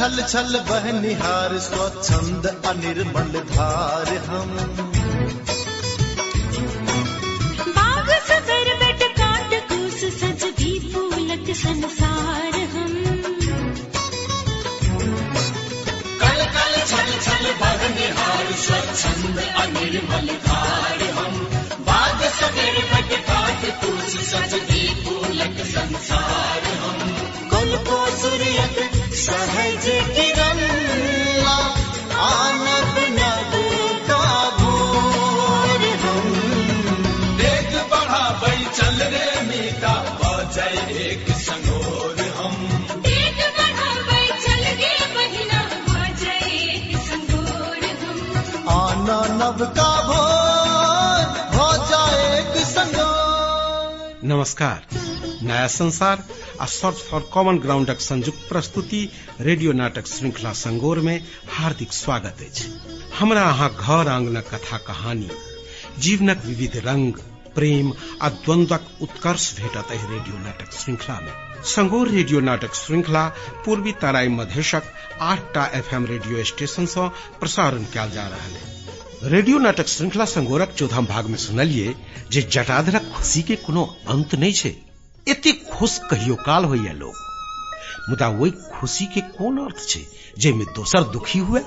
छल छल बहनिहार स्वच्छंद अनिर्मल धार हम। बाग सगर बेट काट कूस सज भी फूलत संसार हम। कल कल छल छल बहनिहार स्वच्छंद अनिर्मल धार हम। बाग सगर बट काट कूस सजदी फूलक संसार हम। कल को सूर्यक सहज किरण आनब नभ का भोर हम। देख बढ़ा बई चल रे मीता बजय एक संगोर हम। देख बढ़ावे चल गे बहिना बजे संगोर हम। आना नभ का भोर हो जाए एक संगोर। नमस्कार। नया संसार आ सर्च फॉर कॉमन ग्राउंडक संयुक्त प्रस्तुति रेडियो नाटक श्रृंखला संगोर में हार्दिक स्वागत अछि। हमरा अहाँ घर आंगनक कथा कहानी, जीवनक विविध रंग, प्रेम आ द्वंद्वक उत्कर्ष भेटत रेडियो नाटक श्रृंखला में। संगोर रेडियो नाटक श्रृंखला पूर्वी तराई मधेशक आठटा एफएम रेडियो स्टेशन सँ प्रसारण कयल जा रहल है रेडियो नाटक श्रृंखला संगोरक चौदहम भाग में सुनलिए जटाधरक खुशी के कोनो अंत नहीं छै। एते खुश कहियो काल होइया लोग। मुदा वही खुशी के कोन अर्थ छै जेमे दोसर दुखी हुए?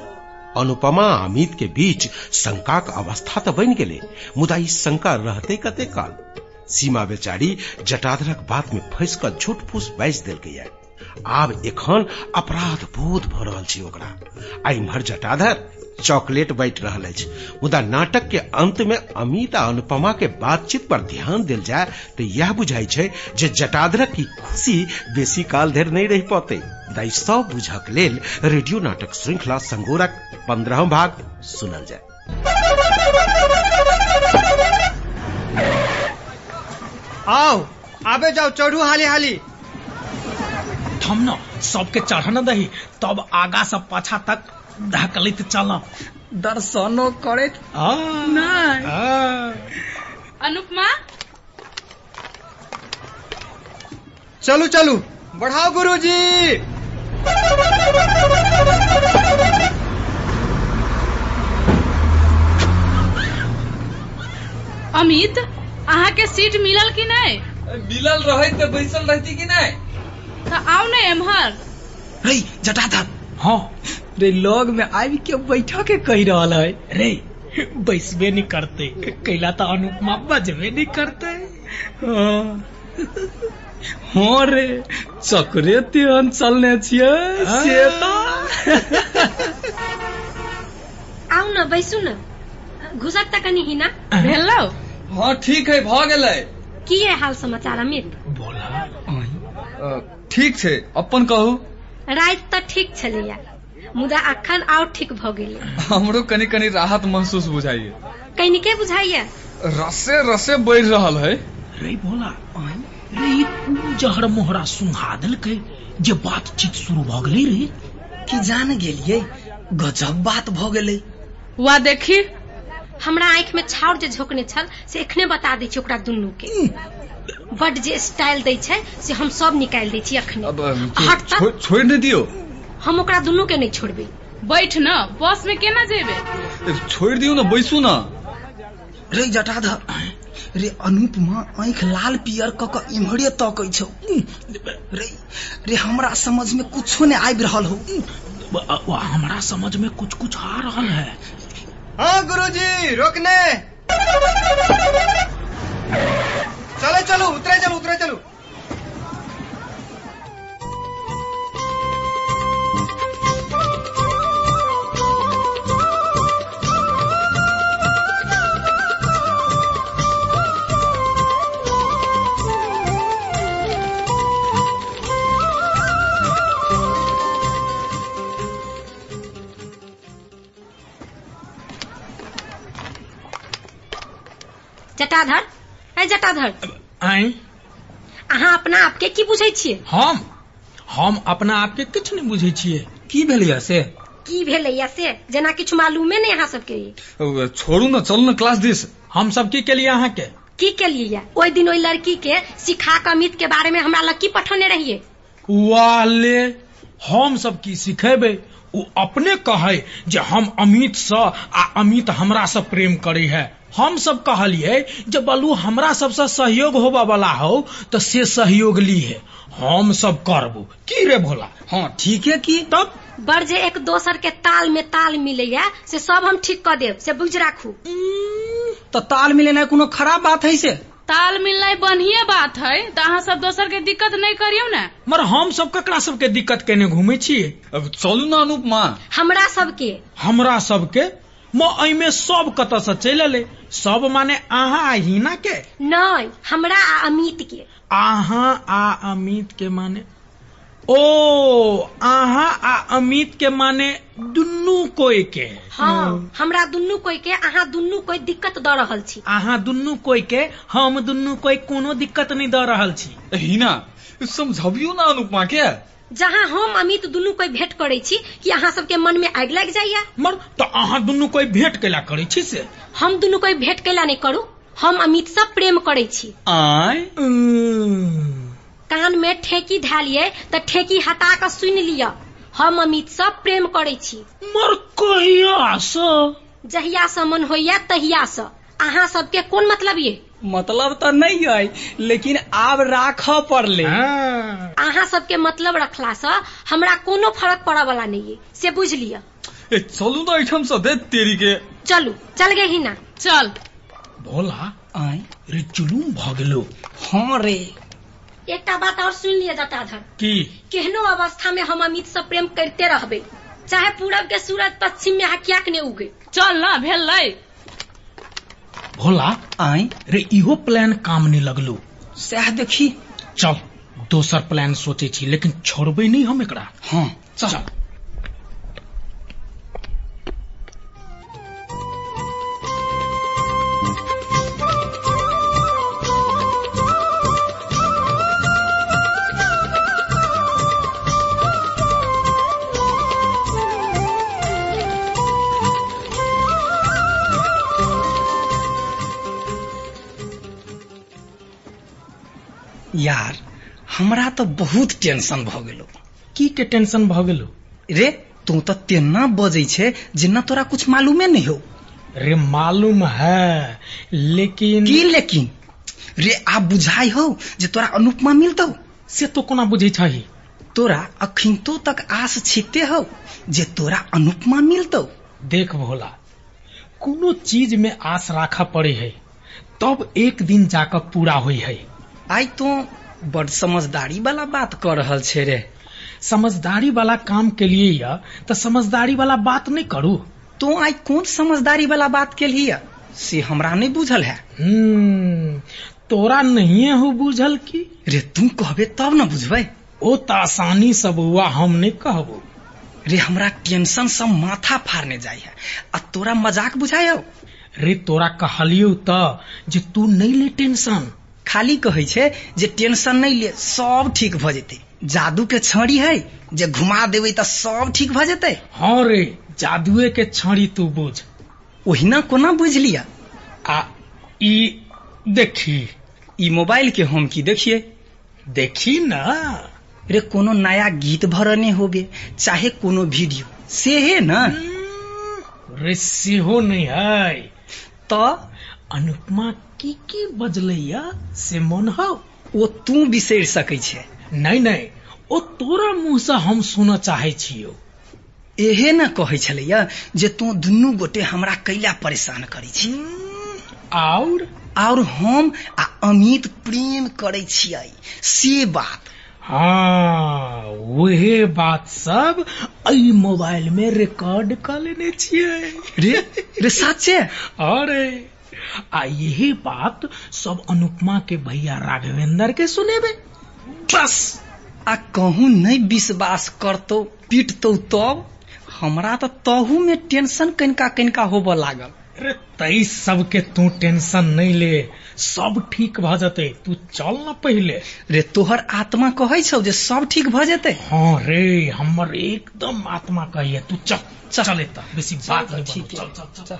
अनुपमा, अमित के बीच शंका शंकाक अवस्था तो बन गेलै, मुदा ई शंका रहते कते काल? सीमा बेचारी जटाधरक बात में फंस कऽ झूठ फूस बाजि देलकैया आब एखन अपराध बोध भऽ रहल छै ओकरा। आ इम्हर जटाधर चॉकलेट बांटि रहल अछि। मुदा नाटक के अंत में अमित आ अनुपमा के बातचीत पर ध्यान देल जाय तऽ इएह बुझाई छै जे जटाधरक की खुशी बेसी काल धरि नहीं रहि पौते। मुदा सब बुझक लेल रेडियो नाटक श्रृंखला संगोरक पंद्रह भाग सुनल जाय। आओ आबे जाओ चढ़ू हाली हाली थम न सबके चढ़न दही तब आगा से पाछा तक ढकलैत चल दर्शनो करे अनुपमा चलू चलू। बढ़ाओ गुरुजी। अमित अहाँ के सीट मिलल कि नहीं? मिलल रहे तो बैसल रहती कि नहीं? तो आओ न एम्हर। जटाधर। हाँ। रे लॉग में आबि के बैठा के कही रहल है रे बैसबे नहीं करते। कैला तो अनुपमा बजबे नहीं करते। हाँ। हाँ रे चक्रे तेहन चलने छियै से तऽ आउ न बैसू न। घुसक त कनि हिना। भेलौ? हाँ ठीक है भ गेलै। की है हाल समाचार अमित? बोला। ठीक छै अपन कहू। राति त ठीक छलैया। मुदा अखन और ठीक भ गेलै। हमरो कनी कनी राहत महसूस बुझाइए। कनिके बुझाइया रसे रसे बढ़ि रहल है रे बोला रे जहर मोहरा सुंघा देलकै जे बातचीत शुरू भ गेलै रे। की जान गेलियै? गजब बात भ गेलै। वा देखी हमरा आँखि में छाउर जे झोंकने छल से एखने बता दै छी ओकरा दुनू के बड जे स्टाइल दै छै से हम सब निकाल दै छी अखने अब छोड़ि नहि दियौ। हम ओकरा दुनू के नहीं छोड़बै। बैठ न बस में केना जेबे? छोड़ि दियौ ने बैसू ने। रे जटाधर रे अनुपमा आँखि लाल पियर क क इम्हरे तकै छौ। रे रे हमरा समझ में कुछो ने आबि रहल हो। हमरा समझ में कुछ कुछ आ रहल है। हाँ गुरुजी रोकने। छियै? हम हम अपना आप के किछु नहीं बुझे छे की भेलैया से? की भेलैया से? जेना किछु मालूमे नहि अहाँ सबके। छोड़ू ने चल ने क्लास दिस। हम सब की केलिए अहाँ के की केलियै ओहि दिन ओहि लड़की के सिखा के अमित के बारे में हमरा लग की पठौने रहिए वाह ले हम सब की सिखेबे? ओ अपने कहे जे हम अमित सँ आ अमित हमरा से प्रेम करे है। हम सब कहलिए जे बलू हमरा सबसे सहयोग होबा वाला हो तो से सहयोग ली है। हम सब करबो। की रे भोला? हाँ ठीक है की? तब? बड़ जे एक दोसर के ताल में ताल मिलैया से सब हम ठीक क देब से बुझ राखू। तो ताल मिलेनाइ कोनो खराब बात है से? ताल मिलनाइ बढ़िया बात है तो अहाँ सब दोसर के दिक्कत नहीं करियो ना। मगर हम सब ककरा सबके दिक्कत केने घूमे छे? अब चलू ना अनुपमा हमरा सबके। हमरा सबके? मैं सब कत से चल अल सब माने अहा आ हिना के नहीं हमरा आ अमित के अहा आ अमित के माने ओ अहाँ आ अमित के माने दुनू कोई के। हाँ हमरा दुनू कोई के अहाँ दुनू कोई दिक्कत द रहल छी। अहाँ दुनू कोई के हम दुनू कोई कोनो दिक्कत नहीं द रहल छी। हिना समझबियो ना अनुपमा के। जहाँ हम अमित दुनू कोई भेंट करे छी कि अहाँ सबके मन में आग लग जाइया? मर तो अहाँ दुनू कोई भेंट केला करे छी से? हम दुनू कोई भेंट केला नहीं करू हम अमित से प्रेम करे छी। आय। कान में ठेकी धालिए तो ठेकी हटा कर सुन लिया हम अमित से प्रेम करे छी। मर कहिया से? जहिया से मन होइया तहिया से। अहाँ सबके कोन मतलब ये? मतलब तो नहीं है लेकिन आब राख पड़ले। हाँ। अहाँ सबके मतलब रखला से हमरा कोनो फ़र्क पड़े वाला नहीं है से बुझ लिया ए चलू ना एठम से दे तेरी के चलू चल गए ही ना चल। भोला आय रे जुलूम भ गेलो। हाँ रे। एकटा बात और सुन लिया जटाधर की? केहनो अवस्था में हम अमित से प्रेम करते रहबे। चाहे पूरब के सूरज पश्चिम में हकियाक ने उगे। चल ना भेल भोला आई रे इहो प्लान काम नहीं लगलो। सह देखी। चल दोसर प्लान सोचे छी लेकिन छोड़बे नहीं हम एकरा। हाँ। चल। यार हमरा तो बहुत टेंशन भ गेलो। की के टेंशन भ गेलो? रे तू तो तेना बजै छे जेना तोरा कुछ मालूमे नहीं हो। रे मालूम है लेकिन की लेकिन? रे आप बुझाई हो जे तोरा अनुपमा मिलतौ? से तो कोना बुझे छही? तोरा अखिनतो तक आस छिते हो जे तोरा अनुपमा मिलतौ? देख भोला कोनो चीज़ में आस राखा पड़े है तब एक दिन जाकर पूरा होई है। आई तो बड़ समझदारी वाला बात कर रहल छे रे। समझदारी वाला काम के लिए या तो समझदारी वाला बात नहीं करू। तो आई कौन समझदारी वाला बात के लिए से हमरा नहीं बुझल है। हम्म तोरा नहीं हो बुझल की? रे तू कहबे तब न बुझबै। ओ त आसानी सब हुआ हम नहीं कहबो। रे हमरा टेंशन से माथा फाड़ने जाय है। आ तोरा मज़ाक बुझायो? रे तोरा कहलियो त जे तू नहीं ले टेंशन। खाली कहै छै जे टेंशन नहीं ले सब ठीक भ जेतै। जादू के छड़ी है जे घुमा देबै त सब ठीक भ जेतै। हाँ रे जादुए के छड़ी तू बुझ। ओहिना कोना बुझ लिया आ ई देखी। ई मोबाइल के हम की देखिए देखी ना। रे कोनो नया गीत भरने होबे चाहे कोनो वीडियो। से है ना रे सेहो नहीं है। तो अनुपमा की की बजलैया से मन हो ओ तू बिसरि सकै छै। नहीं नहीं ओ तोरा मुँह से हम सुन चाहे छियो। एहे न कहै छलैया जे तू दुनू गोटे हमरा कैला परेशान करै छी। और और हम आ अमित प्रेम करै छियै से बात। हाँ वहे बात सब अई मोबाइल में रिकॉर्ड कर लेने छियै। रे रे सच्चे अरे। आ यही बात सब अनुपमा के भैया राघवेंद्र के सुनेबे। बस। आ कहूँ नहीं विश्वास करतौ पीटतौ तब हमरा तो तहू में टेंशन कनिका कनिका होब लागल। अरे तई सब के तू टेंशन नहीं ले सब ठीक भ जते तू चल न पहले। रे तोहर आत्मा कहै छौ जे सब ठीक भ जेतै? हाँ रे हमर एकदम आत्मा कहिए तू चल चल एता बेसी बात नहीं ठीक ठीक है। चल चल। चल।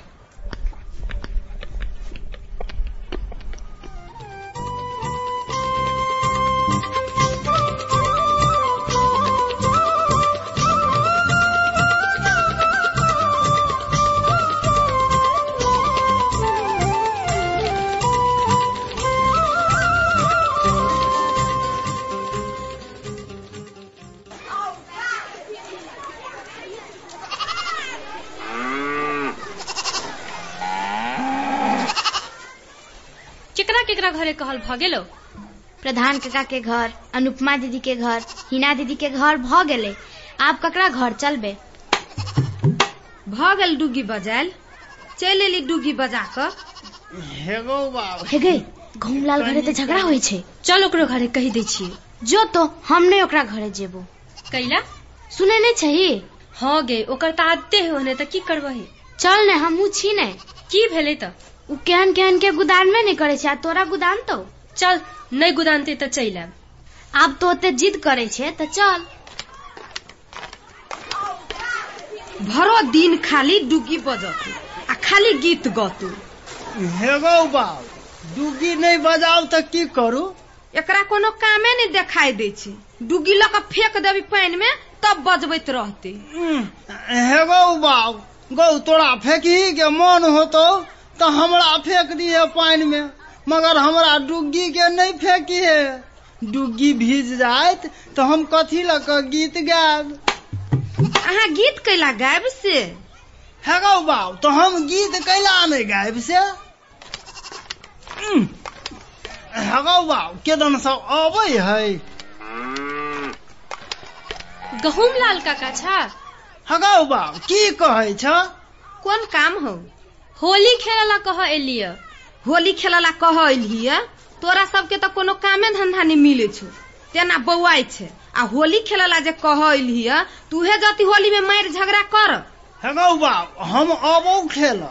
केकरा घरे कहल भ गेलो? प्रधान काका के घर अनुपमा दीदी के घर हिना दीदी के घर भ गेले। आब ककरा घर चलबे? भ गेल डुगी बजायल। चलि एली डुगी बजा क हेगो बाबू। हे गई घुमलाल घरे तो झगड़ा होइ छै। चल ओकरो घरे कहि दै छियै। जो तो हम नहीं ओकरा घरे जेबो। कैला? सुने नहीं छही? हाँ गे ओकर तऽ आदते हो ने तऽ की करबही? चल ने हमहू छी ने। की भेलै तऽ? उ केहन केहन के गुदान में नहीं करे छै आ तोरा गुदान तो। चल नहि गुदानते तऽ चलि आब तो ओते जिद करे छै तऽ चल। भरो दिन खाली डुगी बजतू आ खाली गीत गतू। हेगो बाबू डुगी नहीं बजाऊ तऽ की करू? एकरा कोनो कामे नहीं देखाई दै छै। डुगी लऽ कऽ फेंक देबी पानि में तब बजबैत रहते। हेगो बाबू गौ तोरा फेंकी के मन होतो? तो हमरा फेंक दिए पानी में मगर हमरा डुग्गी के नहीं फेंकी है डुग्गी भीज जायत तो हम कथी कऽ गीत गायब? अहाँ गीत कैला गायब से? हेगो बाबू तो हम गीत कैला नहीं गायब से? उम, हेगो बाबू केदन सब अबै है गहुम लाल काका छा। हेगो बाबू की कहै छ कोन काम हो? होली खेले ला कह एलिय। होली खेला कह अलिय तोरा सबके तो कोनो कामे धंधा नहीं मिले छो। तेना बौआई छै। आ होली खेला ला जे कह अलिय तूहे जति होली में मारि झगड़ा कर। हेगो बाबू हम अबौ खेल।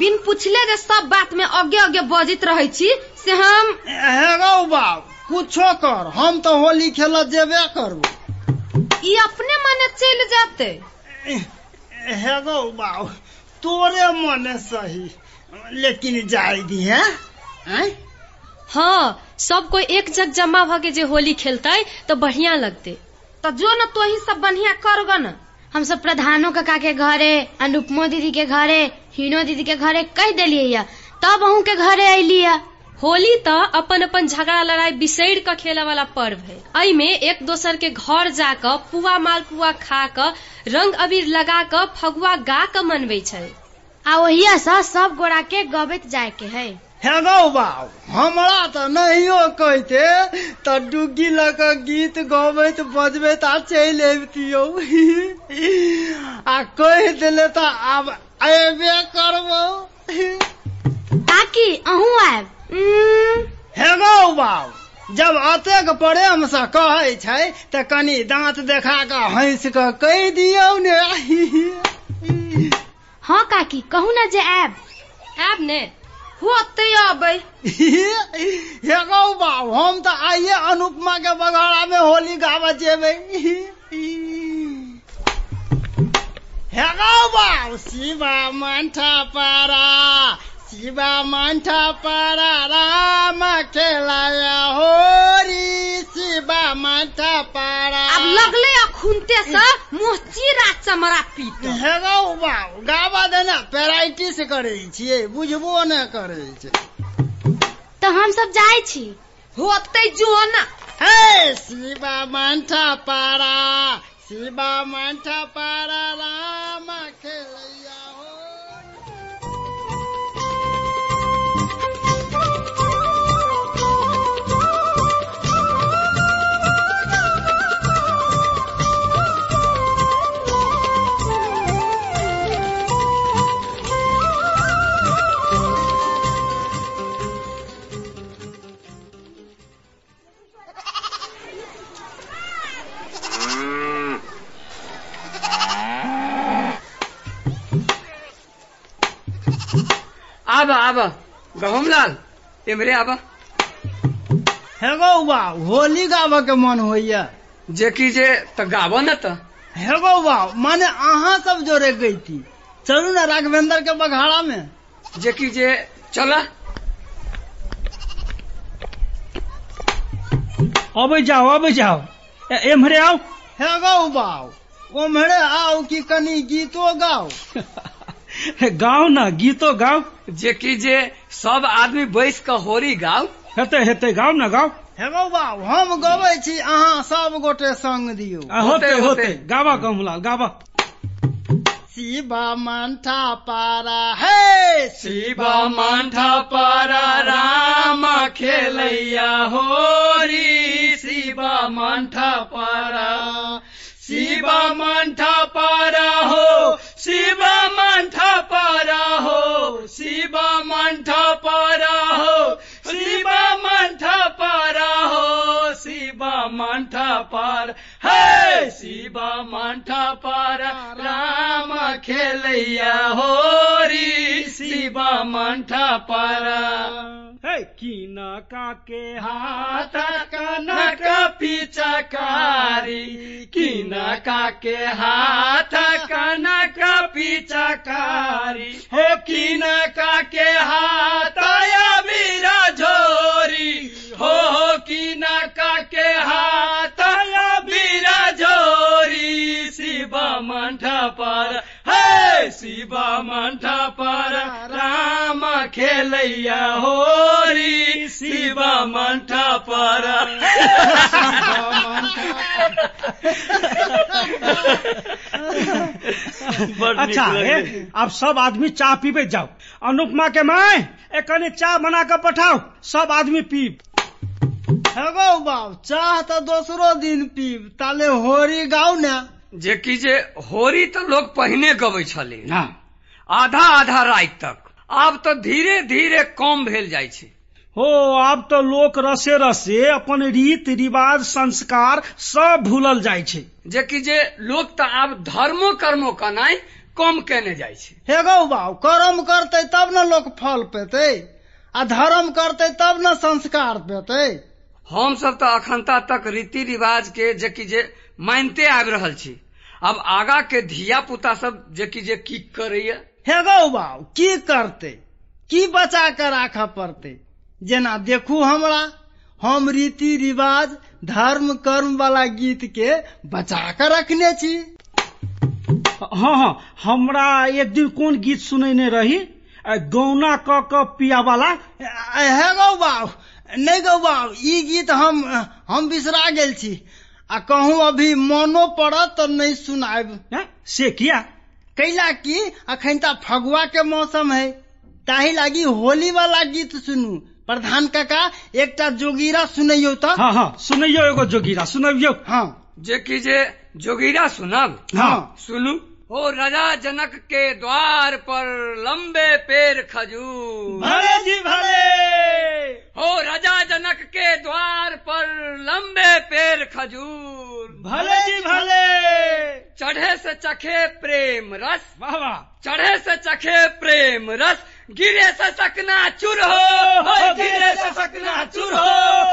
बिन पूछले जे सब बात में अगे अगे बजित रहे छी से हम हेगो बाबू कुछो कर। हम तो होली खेल जेबे करबो। ई अपने मने चल जाते। हेगो बाबू तोरे मन सही लेकिन जाय दी है? हाँ सब कोई एक जग जमा भगे जे होली खेलते तो बढ़िया लगते। तो जो न तो ही सब बढ़िया करोगा न। हम सब प्रधानो कका के घरे अनुपमो दीदी के घरे हिनो दीदी के घरे कह दिलिये या तब अहू के घरे अलिया होली त अपन अपन झगड़ा लड़ाई बिसैर क खेले वाला पर्व है। एहि में एक दोसर के घर जा क पुआ मालपुआ खा क रंग अबीर लगा क फगुआ गा क मनबै छै। आ ओहिया सा सब गोरा के गबैत जाए के है हेगो बाबू हमरा तो नहियो कहते तो डुग्गी कऽ गीत गबैत बजबैत आ चलि अबितियौ। आ कहि देले तऽ आब अयबे करबो। ताकि अहू आयब। हेगो बाबू जब अतेक प्रेम से कहै छै तऽ कनि दांत देखा कऽ हंसि कऽ कहि दियौ ने। हाँ काकी कहू ना जे आयब। आब ने? होते अबै। हेगो बाबू हम तऽ आइए अनुपमा के बघाड़ा में होली गाबऽ जेबै। हेगो बाबू शिवा मंठा पारा। शिवा मंठा पारा राम खेलाया होरी शिवा मंठा पारा अब लगले अखुनते से मुँह चीरा चमड़ा पीट हेगो बाबू गाबऽ देना पेराइटिस करै छियै बुझबो नहि करै छै तो हम सब जाए छी होते जो न हे शिवा मंठा पारा शिवा मंठा पारा राम खेलैया आब आब। गहुमलाल इमरे आब। हे बाबू होली गाबऽ के मन होइया। जे की जे तऽ गाबऽ न तऽ हेगो बाबू माने अहाँ सब जोरे गईती चलू ना राघवेंद्र के बघाड़ा में। जे की जे चल। अबै जाओ अबै जाओ। एम्हरे आओ हेगो बाबू ओम्हरे आओ कि कनी गीतो गाओ गाओ ना गीतो गाओ जे की जे सब आदमी बैस कऽ होरी गाउ हेतै हेतै गाओ ना गाओ हेगो बाबू हम गबै छी अहाँ सब गोटे संग दियौ। होतै होतै। गाबा कमलाल गाबा। शिवा मंठा पारा हे! शिवा मंठा पारा राम खेलैया होरी। शिवा मंठा पारा शिवा मंठा पारा हो शिवा मंठा हो शिवा मंठा पारा हो शिवा मंठा पारा हो शिवा मंठा पार, हे शिवा मंठा पारा राम खेलैया हो री शिवा मंठा पारा। किनका के हाथ कनक पिचकारी। किनका के हाथ कनक पिचकारी। हो किनका के हाथ बीरा झोरी। हो हो किनका के हाथ बीरा झोरी। शिव मंठ पर हे शिव मंठ पर राम खेलैया होरी शिव मंठ पर अच्छा है अब सब आदमी चाय पीबे जाओ अनुपमा के माए एक कने चाय बना कर पठाओ सब आदमी पीब। हेगो बाब चाह तो दोसरो दिन पीब ताले होरी गाउ ने। जे कि जे होरी तो लोग पहिने गबै छले आधा आधा राति तक। आब तो धीरे धीरे कम भेल जाइ छै। हो आब तो लोक रसे रसे अपन रीत रिवाज संस्कार सब भूलल छै। जे कि जे लोग तो आब धर्मो कर्मो कनाई कम केने जाइ छै। गौ बाब कर्म करते तब न लोक फल पेते आ धर्म करते तब न संस्कार पेते। हम सब तो अखनता तक रीति रिवाज के जे कि जे मानते आबि रहल छी। अब आगा के धिया पुता सब जे कि जे की करैया? हेगौ बाबू की करते? की बचा के राख पड़ते? जेना देखू हमरा हम रीति रिवाज धर्म कर्म वाला गीत के बचा के रखने छी। हाँ हाँ हमरा एक दिन कोन गीत सुनैने रही? गौना क क पिया वाला। हे गौ बाबू नहीं गौ बाबू ई गीत हम हम बिसरा गेल छी। आ कहूँ अभी मनो पड़त तो नहीं सुनाब से किया? कैला की? अखन ता फगुआ के मौसम है। ताही लागी होली वाला गीत सुनू। प्रधान काका एक जोगीरा सुनैयो तो? हाँ हाँ सुनैयो एगो जोगीरा सुनबियो। हाँ। जे की जे जोगीरा सुनब? हाँ। सुनू। हो राजा जनक के द्वार पर लंबे पेड़ खजूर। भले जी भले। हो राजा जनक के द्वार पर लंबे पेड़ खजूर। भले जी भले। चढ़े से चखे प्रेम रस। वाह वाह। चढ़े से चखे प्रेम रस। गिरे से सकना चुर हो। हो गिरे से सकना चुर हो।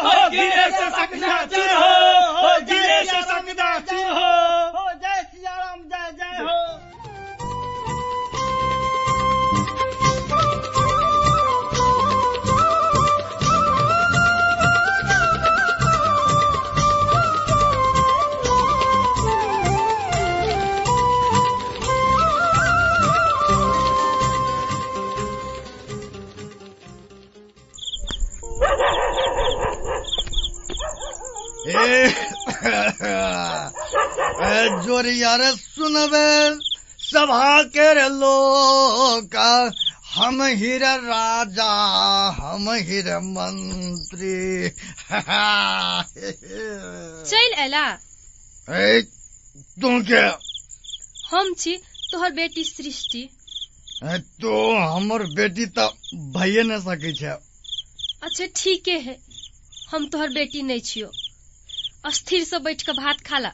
हो गिरे से सकना चुर हो। हो गिरे से सकना चुर हो। जोरिया रे सुनबे। सभा के रे लोग हम हिर राजा हम हिर मंत्री। चल एला। ए, तू के? हम छी तोहर बेटी सृष्टि। तो हमर बेटी तो भइए न सकै छै। अच्छा ठीके है। हम तोहर बेटी नहीं छियो। अस्थिर से बैठ के भात खाला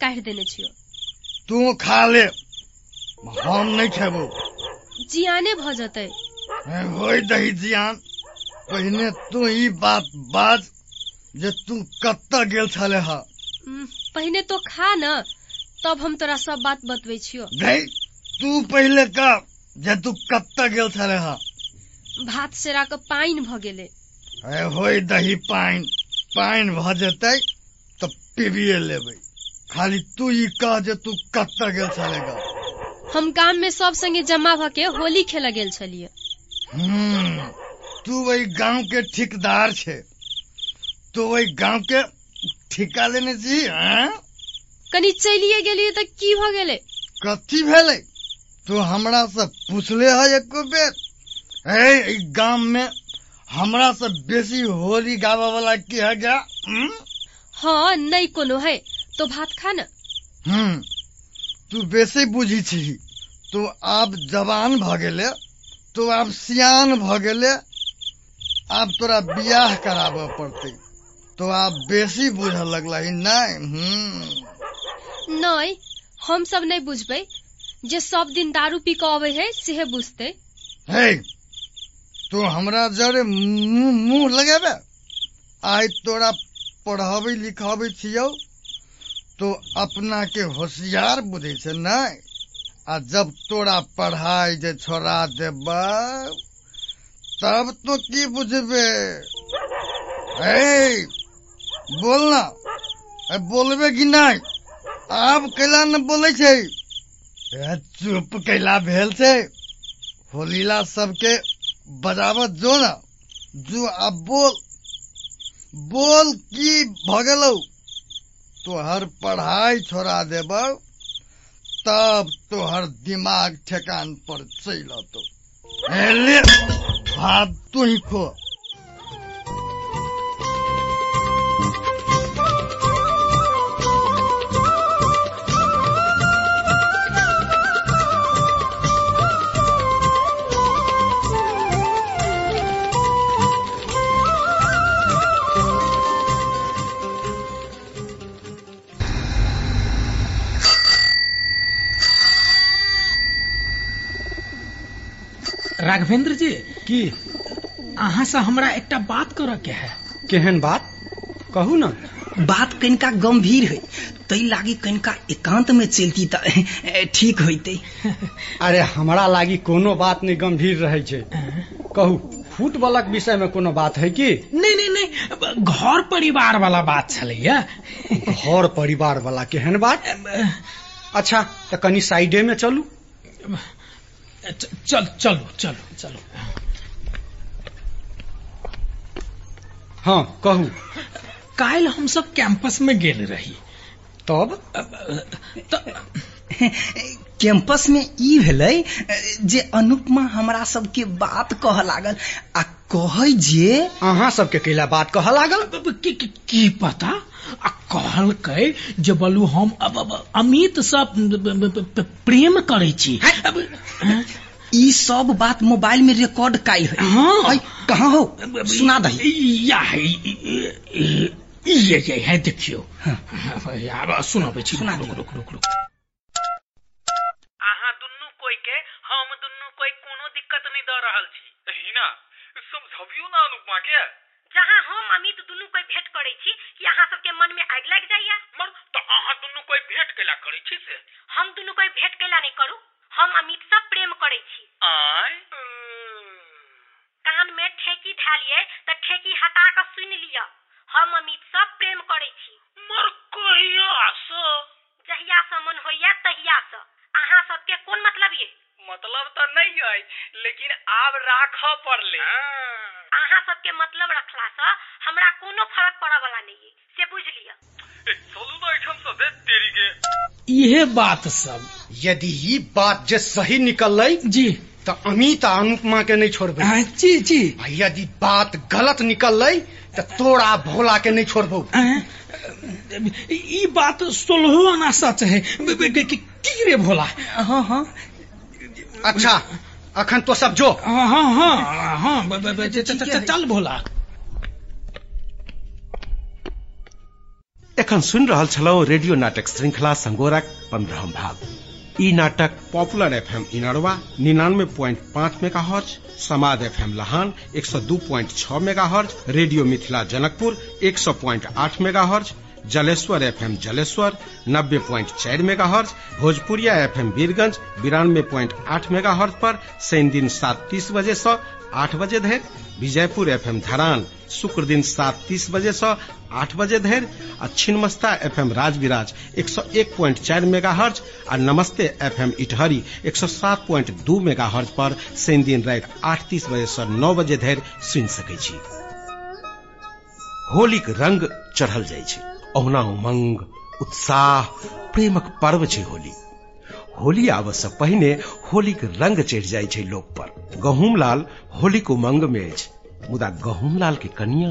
काढ़ देने छियो। तू खा ले। हम नहीं खेबो जियाने भ जतै। ए, होय दही जियान पहिने तू ई बात बाज जे तू कत्ता गेल छले हा। पहले तो खा न तब हम तोरा सब बात बतबै छियो। गई तू पहले का जे तू कत्ता गेल छले हा। भात सेरा के पाइन भ गेलै। ए, होय दही पाइन पाइन भ जेतै पीबिए लेबै खाली तू कह जे तू कत्ता गेल छलेगा हम गाम में सब संगे जमा भ के होली खेला गेल छलिए। हम्म, तू वही गाँव के ठेकेदार छे। तो वही गाँव के ठिका लेने छी हाँ? कनी चलिए गेलिए त की भ गेलै? कथी भेलै? तू हमरा से पूछले है एको बेर। ए गाँव में हमरा से बेसी होली गावे वाला की है क्या? हम्म? हाँ नहीं कोनो है। तो भात खा न। हम्म तू बेसी बुझी छी। तू आब जवान भ गेले तू आब सियान भ गेले आब तोरा बियाह कराबे पड़तै। तो आब बेसी बुझे लगला नहीं? हम्म। नहीं हम सब नहीं बुझबै। जे सब दिन दारू पी के अबै है सेहे बुझते। हे तू हमरा जरे मुँह लगेबे? आइ तोरा पढ़ाबै लिखाबै तो अपना के होशियार बुझै छै नहीं आ जब तोरा पढ़ाई जे छोड़ा देबै, तब तो की बुझबे? बोलना बोलबे कि नहीं आब कैला न बोलै छै? चुप कैला भेल छै। होलीला सबके बजावत जो न। जो अब बोल। बोल की भगलौ? तोहर पढ़ाई छोड़ा देबौ तब तोहर दिमाग ठेकान पर चलि अतौ ए, ले हाथ तू ही खो। राघवेंद्र जी की? अहाँ से हमरा एकटा बात करऽ के है। केहन बात? कहू न। बात कनिका गंभीर है तै लागी कनिका एकांत में चलती ठीक होइते। अरे हमरा लागी कोनो बात नहीं गंभीर रहे छै। कहू फुटबॉलक विषय में कोनो बात है की? नहीं नहीं नहीं घर परिवार वाला बात छलैया घर परिवार वाला केहन बात? अच्छा तो कनी साइडे में चलू। चल चलो चलो चलो। हाँ कहू। काल हम सब कैंपस में गेल रही। तब? कैंपस में ई भेलै जे अनुपमा हमरा सबके बात कह लागल आ कहै जे? अहाँ सबके कैला बात कह लागल। की, की, की पता? आ कहलकै जे बोलू हम अब, अब अमित से ब- ब- ब- प्रेम करै छी। ई सब बात मोबाइल में रिकॉर्ड काई है। हाँ। कहाँ हो? सुना दही। या है ये ये है देखियो। अब सुनाबै छी। सुना रुक रुक रुक रुक। अहाँ दुनू कोई के हम दुनू कोई कोनो दिक्कत नहीं दे रहल छी। हिना समझबियो ना अनुपमा के जहाँ हम अमित दुनू कोई भेंट करे छी कि अहाँ सबके मन में आग लग जाइए मर तो अहाँ दुनू कोई भेंट कैला करे छी से? हम दुनू कोई भेंट कैला नहीं करू हम अमित से प्रेम करे छी। आय। कान में ठेकी धालिए त ठेकी हटा के सुन लिया हम अमित से प्रेम करे छी मर कहिया से जहिया से मन होइया तहिया से अहाँ सबके कोन मतलब ये मतलब तो नहीं है लेकिन आब राख पड़ले। अहाँ सबके मतलब रखला से हमरा कोनो फ़र्क पड़े वाला नहीं है से बुझ लिया चलू ना एठम से दे तेरी के इहे बात सब। यदि ई बात जे सही निकल जी। तो अमित अनुपमा के नहीं छोड़बे। जी जी। आ यदि बात गलत निकल तो तोरा भोला के नहीं छोड़बो। ई बात सोलहो आना सच है। ब- ब- की की रे भोला? हाँ हाँ। अच्छा अखन तो सब जो। हाँ हाँ हाँ हाँ च- चल भोला। एखन सुन रहल छलहुँ रेडियो नाटक श्रृंखला संगोरक पंद्रहम भाग। ई नाटक पॉपुलर एफएम इनरवा निन्यानवे प्वाइंट पाँच मेगा हर्ज एफ़ एम लहान एक सौ दू प्वाइंट छह mega hertz radio Mithila Janakpur एक सौ प्वाइंट आठ mega hertz Jaleshwar FM Jaleshwar, नब्बे प्वाइंट चार mega hertz Bhojpuriya FM Birgunj, बिरानवे प्वाइंट आठ मेगा हर्ज पर शनि दिन सात तीस बजे से आठ बजे धरि, विजयपुर एफएम धरान, शुक्र दिन सात तीस बजे से आठ बजे धरि, आ छिन्नमस्ता एफएम राजविराज एक सौ एक प्वाइंट चार मेगा हर्ज आ नमस्ते एफएम इटहरी एक सौ सात प्वाइंट दू मेगा हर्ज पर शनि दिन राति आठ तीस बजे से नौ बजे धरि सुनि सकै छी। रंग चढ़ल जाइ छै। उमंग उत्साह, प्रेमक पर्व छै होली। होली आबऽ से पहिने होलीक रंग चढ़ि जाइ छै लोक पर। गहूम लाल होलीक उमंग में अछि। मुदा गहूम लाल के कनिया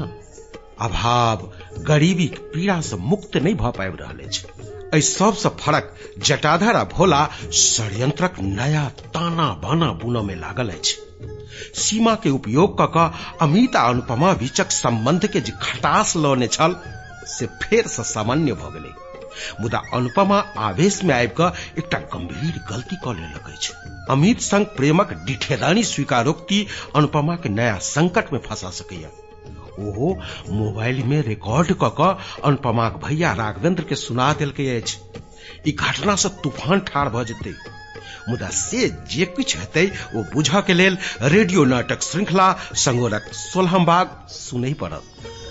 अभाव गरीबी पीड़ा से मुक्त नहि भऽ पाबि रहल अछि। एहि सबसँ फरक जटाधर आ भोला षड्यंत्रक नया ताना बाना बुनऽ में लागल अछि। सीमा के उपयोग कऽ अमित आ अनुपमा बीचक संबंध के जे खटास लौने छल से फेर से सामान्य भऽ मुदा अनुपमा आवेश में आबि एकटा गंभीर गलती कऽ लेलक अमित संग प्रेमक डिठेदानी स्वीकारोक्ति अनुपमा के नया संकट में फंसा सकैया ओहो, मोबाइल में रिकॉर्ड कऽ कऽ अनुपमाक भैया राघवेंद्र के सुना देलकै घटना से तूफ़ान ठाढ़ भऽ जेतै। मुदा से जे किछु हेतै, ओ बुझऽ के लेल रेडियो नाटक श्रृंखला संगोरक सोलहम भाग सुनै पड़त।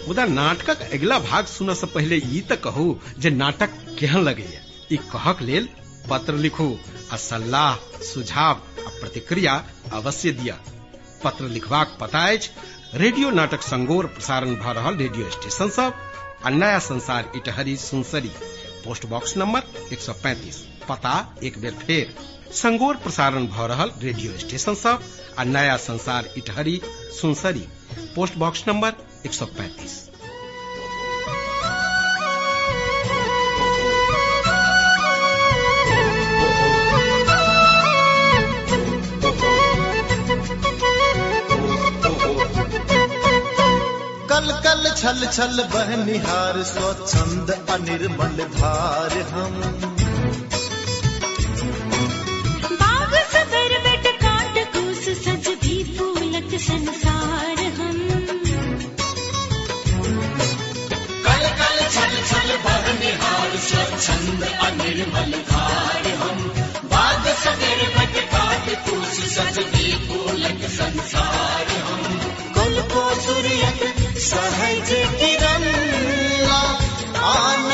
मुदा नाटकक अगिला भाग सुनऽ से पहले ई तऽ कहू जे नाटक केहन लगे ई कहक लेल पत्र लिखू, आ सलाह, सुझाव, आ प्रतिक्रिया अवश्य दिया पत्र लिखबाक पता अछि, रेडियो नाटक संगोर प्रसारण भऽ रहल रेडियो स्टेशन सब आ Naya Sansar Itahari Sunsari, post box number 135 पता एक बेर फेर। संगोर प्रसारण भऽ रहल रेडियो स्टेशन सब आ Naya Sansar Itahari Sunsari, post box number 135 कल कल छल छल बहनिहार स्वच्छंद अनिर्मल धार हम। बाग सबर बट काट कूस सज भी फूलक संसार। काल भर निहार स्वच्छंद अनिर्मल धार हम। बाग सदर बट काट संसार हम। कुल को सहज किरण, आन